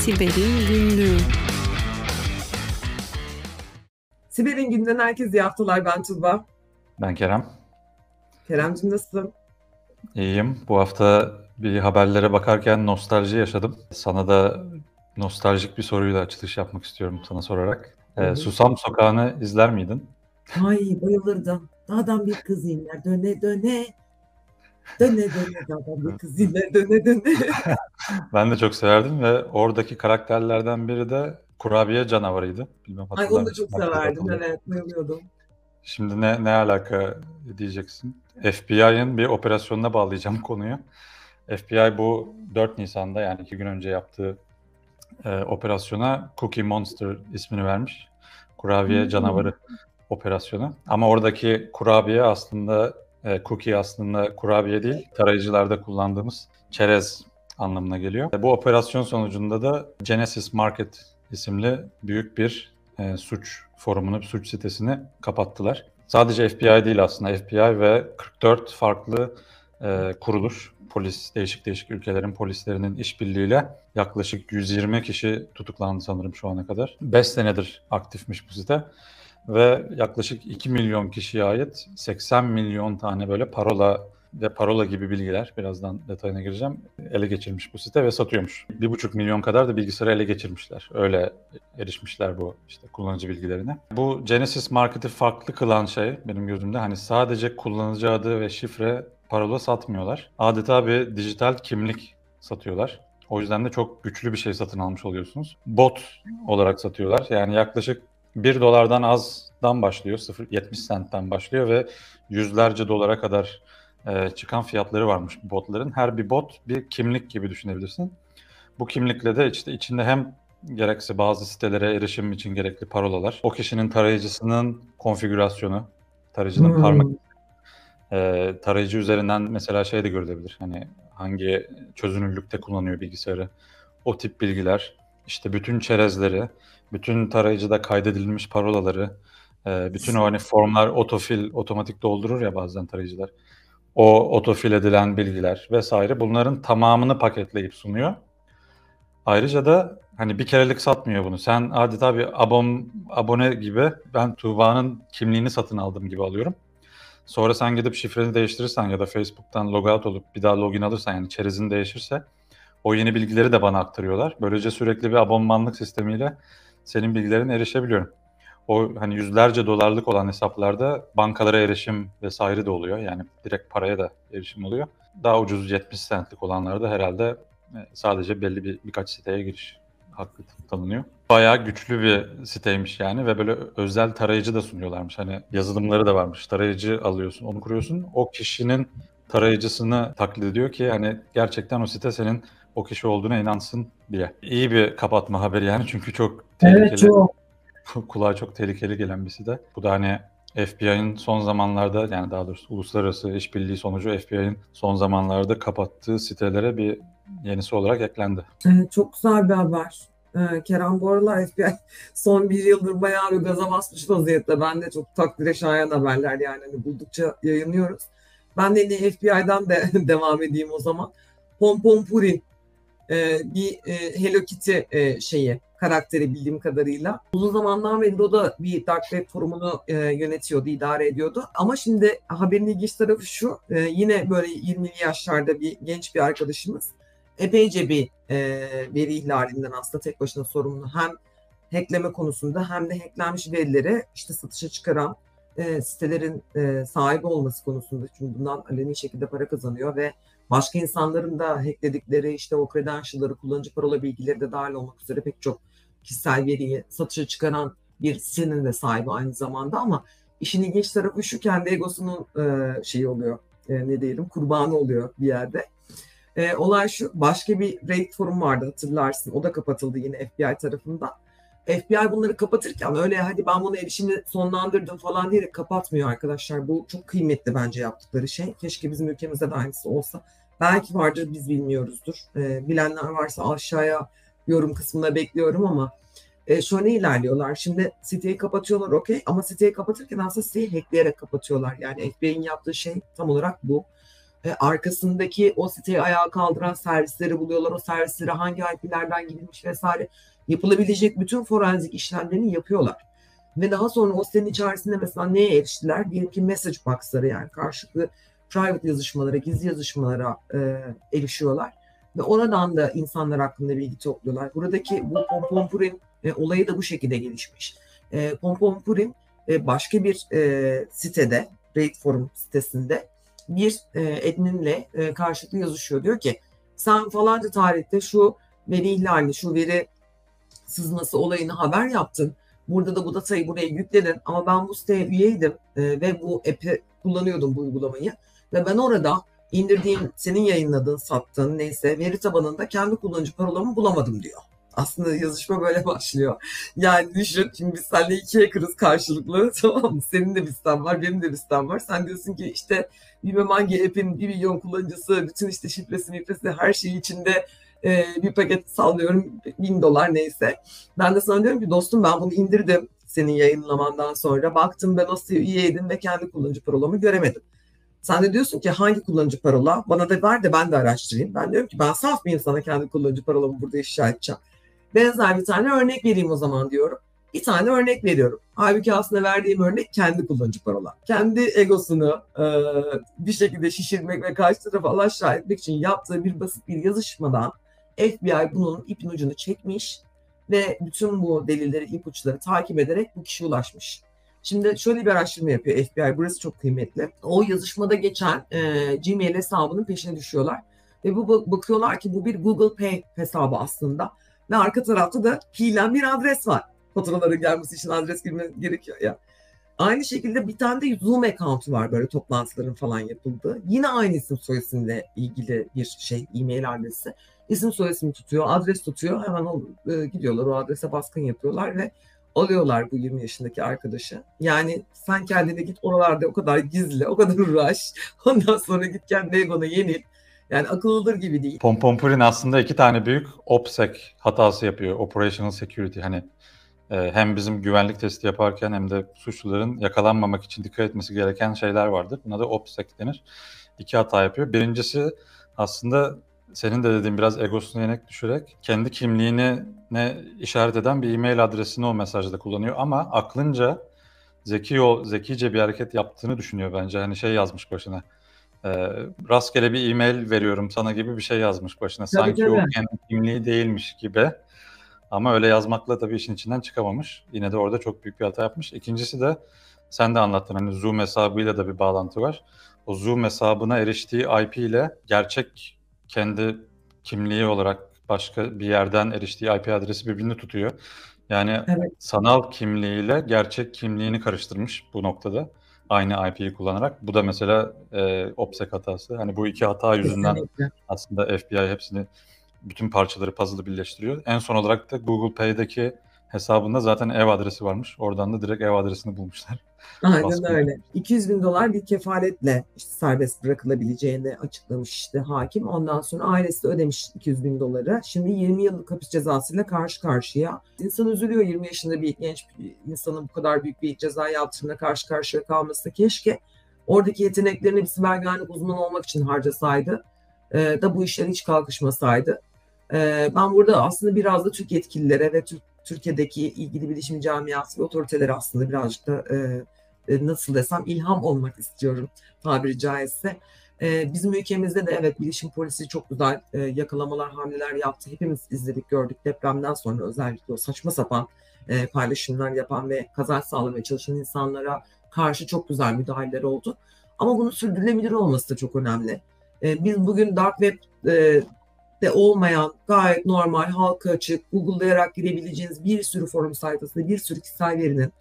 Siber'in Günlüğü Siber'in günden herkese iyi haftalar. Ben Tuğba. Ben Kerem. Kerem'cim nasılsın? İyiyim. Bu hafta bir haberlere bakarken nostalji yaşadım. Sana da nostaljik bir soruyla açılış yapmak istiyorum sana sorarak. Ee, Susam Sokağı'nı izler miydin? Ay bayılırdım. Dağdan bir kız iner döne döne. Döne döne dağdan bir kız iner döne döne. ben de çok severdim ve oradaki karakterlerden biri de kurabiye canavarıydı. Bilmem Ay onu da çok severdim. Evet bayılıyordum. Şimdi ne, ne alaka diyeceksin? FBI'ın bir operasyonuna bağlayacağım konuyu. FBI bu 4 Nisan'da yani 2 gün önce yaptığı e, operasyona Cookie Monster ismini vermiş. Kurabiye hmm. canavarı operasyonu. Ama oradaki kurabiye aslında e, cookie aslında kurabiye değil, tarayıcılarda kullandığımız çerez anlamına geliyor. Bu operasyon sonucunda da Genesis Market isimli büyük bir e, suç forumunu, suç sitesini kapattılar. Sadece FBI değil aslında FBI ve 44 farklı e, kuruluş, polis, değişik değişik ülkelerin polislerinin işbirliğiyle yaklaşık 120 kişi tutuklandı sanırım şu ana kadar. 5 senedir aktifmiş bu site ve yaklaşık 2 milyon kişiye ait 80 milyon tane böyle parola ve parola gibi bilgiler, birazdan detayına gireceğim, ele geçirmiş bu site ve satıyormuş. 1,5 milyon kadar da bilgisayarı ele geçirmişler. Öyle erişmişler bu işte kullanıcı bilgilerine. Bu Genesis Market'i farklı kılan şey benim gözümde hani sadece kullanıcı adı ve şifre parola satmıyorlar. Adeta bir dijital kimlik satıyorlar. O yüzden de çok güçlü bir şey satın almış oluyorsunuz. Bot olarak satıyorlar. Yani yaklaşık 1 dolardan azdan başlıyor, 0.70 centten başlıyor ve yüzlerce dolara kadar e, çıkan fiyatları varmış botların. Her bir bot bir kimlik gibi düşünebilirsin. Bu kimlikle de işte içinde hem gerekse bazı sitelere erişim için gerekli parolalar, o kişinin tarayıcısının konfigürasyonu, tarayıcının hmm. parmak e, tarayıcı üzerinden mesela şey de görülebilir. Hani hangi çözünürlükte kullanıyor bilgisayarı. O tip bilgiler, işte bütün çerezleri, bütün tarayıcıda kaydedilmiş parolaları, e, bütün o hani formlar otofil otomatik doldurur ya bazen tarayıcılar. O otofil edilen bilgiler vesaire bunların tamamını paketleyip sunuyor. Ayrıca da hani bir kerelik satmıyor bunu. Sen adeta bir abon, abone gibi ben Tuğba'nın kimliğini satın aldım gibi alıyorum. Sonra sen gidip şifreni değiştirirsen ya da Facebook'tan logout olup bir daha login alırsan yani çerezin değişirse o yeni bilgileri de bana aktarıyorlar. Böylece sürekli bir abonmanlık sistemiyle senin bilgilerine erişebiliyorum. O hani yüzlerce dolarlık olan hesaplarda bankalara erişim vesaire de oluyor. Yani direkt paraya da erişim oluyor. Daha ucuz 70 centlik olanlarda herhalde e, sadece belli bir birkaç siteye giriş hakkı tanınıyor. Bayağı güçlü bir siteymiş yani ve böyle özel tarayıcı da sunuyorlarmış. Hani yazılımları da varmış. Tarayıcı alıyorsun, onu kuruyorsun. O kişinin tarayıcısını taklit ediyor ki hani gerçekten o site senin o kişi olduğuna inansın diye. İyi bir kapatma haberi yani çünkü çok tehlikeli. Evet çok. Kulağa çok tehlikeli gelen bir site. Bu da hani FBI'nin son zamanlarda yani daha doğrusu uluslararası işbirliği sonucu FBI'nin son zamanlarda kapattığı sitelere bir yenisi olarak eklendi. Evet, çok güzel bir haber. Ee, Kerem bu aralar FBI son bir yıldır bayağı bir gaza basmış vaziyette. Ben de çok takdire şayan haberler yani hani buldukça yayınlıyoruz. Ben de yine FBI'dan de devam edeyim o zaman. Pompompuri e, bir e, Hello Kitty e, şeyi karakteri bildiğim kadarıyla. Uzun zamandan beri o da bir Dark Web forumunu e, yönetiyordu, idare ediyordu. Ama şimdi haberin ilginç tarafı şu, yine böyle 20'li yaşlarda bir genç bir arkadaşımız epeyce bir veri ihlalinden aslında tek başına sorumlu. Hem hackleme konusunda hem de hacklenmiş verileri işte satışa çıkaran e, sitelerin e, sahibi olması konusunda. Çünkü bundan aleni şekilde para kazanıyor ve başka insanların da hackledikleri işte o credential'ları, kullanıcı parola bilgileri de dahil olmak üzere pek çok kişisel veriyi satışa çıkaran bir sitenin de sahibi aynı zamanda ama işin ilginç tarafı şu kendi egosunun e, şeyi oluyor e, ne diyelim kurbanı oluyor bir yerde. E, olay şu başka bir Reddit forum vardı hatırlarsın o da kapatıldı yine FBI tarafından. FBI bunları kapatırken öyle hadi ben bunu erişimi sonlandırdım falan diye kapatmıyor arkadaşlar. Bu çok kıymetli bence yaptıkları şey. Keşke bizim ülkemizde de aynısı olsa. Belki vardır biz bilmiyoruzdur. E, bilenler varsa aşağıya yorum kısmına bekliyorum ama e, şöyle ilerliyorlar. Şimdi siteyi kapatıyorlar okey ama siteyi kapatırken aslında siteyi hackleyerek kapatıyorlar. Yani FBI'nin yaptığı şey tam olarak bu. E, arkasındaki o siteyi ayağa kaldıran servisleri buluyorlar. O servislere hangi IP'lerden gidilmiş vesaire yapılabilecek bütün forenzik işlemlerini yapıyorlar. Ve daha sonra o sitenin içerisinde mesela neye eriştiler? Diyelim ki message box'ları yani karşılıklı private yazışmalara, gizli yazışmalara e, erişiyorlar. Ve oradan da insanlar hakkında bilgi topluyorlar. Buradaki bu Pompompurin e, olayı da bu şekilde gelişmiş. E, Pompompurin e, başka bir e, sitede, Raid Forum sitesinde bir e, adminle e, karşılıklı yazışıyor. Diyor ki sen falanca tarihte şu veri ihlali, şu veri sızması olayını haber yaptın. Burada da bu datayı buraya yükledin ama ben bu siteye üyeydim e, ve bu app'i kullanıyordum bu uygulamayı. Ve ben orada indirdiğim, senin yayınladığın, sattığın neyse veri tabanında kendi kullanıcı parolamı bulamadım diyor. Aslında yazışma böyle başlıyor. Yani düşün şimdi biz seninle ikiye kırız karşılıklı tamam mı? Senin de bir sitem var, benim de bir sitem var. Sen diyorsun ki işte bilmem hangi app'in bir milyon kullanıcısı, bütün işte şifresi, şifresi her şeyi içinde e, bir paket sallıyorum bin dolar neyse. Ben de sana diyorum ki dostum ben bunu indirdim senin yayınlamandan sonra. Baktım ben nasıl üyeydim ve kendi kullanıcı parolamı göremedim. Sen de diyorsun ki hangi kullanıcı parola? Bana da ver de ben de araştırayım. Ben diyorum ki ben saf bir insana kendi kullanıcı parolamı burada ifşa edeceğim. Benzer bir tane örnek vereyim o zaman diyorum. Bir tane örnek veriyorum. Halbuki aslında verdiğim örnek kendi kullanıcı parola. Kendi egosunu e, bir şekilde şişirmek ve karşı tarafa alaşağı etmek için yaptığı bir basit bir yazışmadan FBI bunun ipin ucunu çekmiş ve bütün bu delilleri, ipuçları takip ederek bu kişiye ulaşmış. Şimdi şöyle bir araştırma yapıyor FBI. Burası çok kıymetli. O yazışmada geçen e, Gmail hesabının peşine düşüyorlar. Ve bu bakıyorlar ki bu bir Google Pay hesabı aslında. Ve arka tarafta da fiilen bir adres var. Faturaların gelmesi için adres girme gerekiyor ya. Aynı şekilde bir tane de Zoom account'u var böyle toplantıların falan yapıldığı. Yine aynı isim soyisimle ilgili bir şey e-mail adresi. İsim soyisim tutuyor, adres tutuyor. Hemen o, e, gidiyorlar o adrese baskın yapıyorlar ve alıyorlar bu 20 yaşındaki arkadaşı. Yani sen kendine git oralarda o kadar gizli, o kadar uğraş. Ondan sonra git kendi egona yenil. Yani akıllıdır gibi değil. Pompompurin aslında iki tane büyük OPSEC hatası yapıyor. Operational Security. Hani hem bizim güvenlik testi yaparken hem de suçluların yakalanmamak için dikkat etmesi gereken şeyler vardır. Buna da OPSEC denir. İki hata yapıyor. Birincisi aslında senin de dediğin biraz egosunu yenek düşürerek kendi kimliğini ne işaret eden bir e-mail adresini o mesajda kullanıyor ama aklınca zeki o zekice bir hareket yaptığını düşünüyor bence. Hani şey yazmış başına. E, rastgele bir e-mail veriyorum sana gibi bir şey yazmış başına. Tabii, Sanki tabii. o kendi kimliği değilmiş gibi. Ama öyle yazmakla tabii işin içinden çıkamamış. Yine de orada çok büyük bir hata yapmış. İkincisi de sen de anlattın hani Zoom hesabıyla da bir bağlantı var. O Zoom hesabına eriştiği IP ile gerçek kendi kimliği olarak başka bir yerden eriştiği IP adresi birbirini tutuyor. Yani Evet. sanal kimliğiyle gerçek kimliğini karıştırmış bu noktada. Aynı IP'yi kullanarak. Bu da mesela e, OPSEC hatası. Hani bu iki hata yüzünden Kesinlikle. aslında FBI hepsini bütün parçaları puzzle'ı birleştiriyor. En son olarak da Google Pay'deki hesabında zaten ev adresi varmış. Oradan da direkt ev adresini bulmuşlar. Aynen Baskın. öyle. 200 bin dolar bir kefaletle işte serbest bırakılabileceğini açıklamış işte hakim. Ondan sonra ailesi de ödemiş 200 bin doları. Şimdi 20 yıllık hapis cezasıyla karşı karşıya. İnsan üzülüyor 20 yaşında bir genç bir insanın bu kadar büyük bir ceza yaptırımına karşı karşıya kalması. Keşke oradaki yeteneklerini bir siber güvenlik uzmanı olmak için harcasaydı. Ee, da bu işler hiç kalkışmasaydı. Ee, ben burada aslında biraz da Türk yetkililere ve Türk, Türkiye'deki ilgili bilişim camiası ve otoritelere aslında birazcık da e, e, nasıl desem ilham olmak istiyorum tabiri caizse. E, bizim ülkemizde de evet bilişim polisi çok güzel e, yakalamalar, hamleler yaptı. Hepimiz izledik, gördük depremden sonra özellikle o saçma sapan e, paylaşımlar yapan ve kaza sağlamaya çalışan insanlara karşı çok güzel müdahaleler oldu. Ama bunun sürdürülebilir olması da çok önemli. E, biz bugün dark web e, de olmayan gayet normal halka açık Google'layarak girebileceğiniz bir sürü forum sayfasında bir sürü kişisel verinin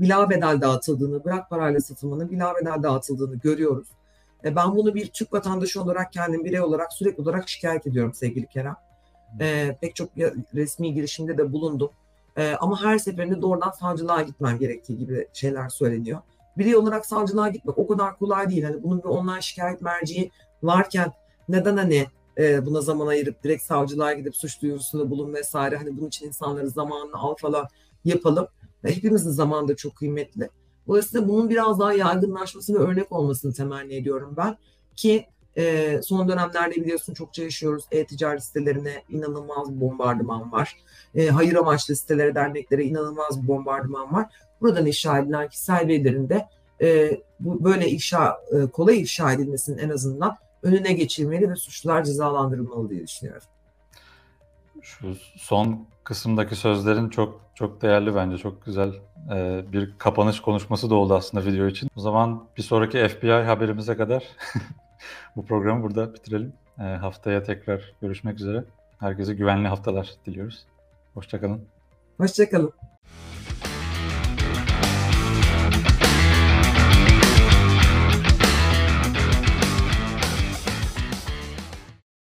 bila bedel dağıtıldığını, bırak parayla satılmanın bila bedel dağıtıldığını görüyoruz. E, ben bunu bir Türk vatandaşı olarak kendim birey olarak sürekli olarak şikayet ediyorum sevgili Kerem. E, pek çok resmi girişimde de bulundum. E, ama her seferinde doğrudan savcılığa gitmem gerektiği gibi şeyler söyleniyor. Birey olarak savcılığa gitmek o kadar kolay değil. Hani bunun bir online şikayet merciği varken neden hani e, buna zaman ayırıp direkt savcılığa gidip suç duyurusunda bulun vesaire. Hani bunun için insanları zamanını al falan yapalım. E, hepimizin zamanı da çok kıymetli. Dolayısıyla bunun biraz daha yaygınlaşması ve örnek olmasını temenni ediyorum ben. Ki E, son dönemlerde biliyorsun çokça yaşıyoruz. E-ticaret sitelerine inanılmaz bir bombardıman var. E, hayır amaçlı sitelere, derneklere inanılmaz bir bombardıman var. Buradan ifşa edilen kişisel verilerin de e, bu böyle ifşa, e, kolay ifşa edilmesinin en azından önüne geçilmeli ve suçlular cezalandırılmalı diye düşünüyorum. Şu son kısımdaki sözlerin çok çok değerli bence. Çok güzel e, bir kapanış konuşması da oldu aslında video için. O zaman bir sonraki FBI haberimize kadar bu programı burada bitirelim. E, haftaya tekrar görüşmek üzere. Herkese güvenli haftalar diliyoruz. Hoşçakalın. Hoşçakalın.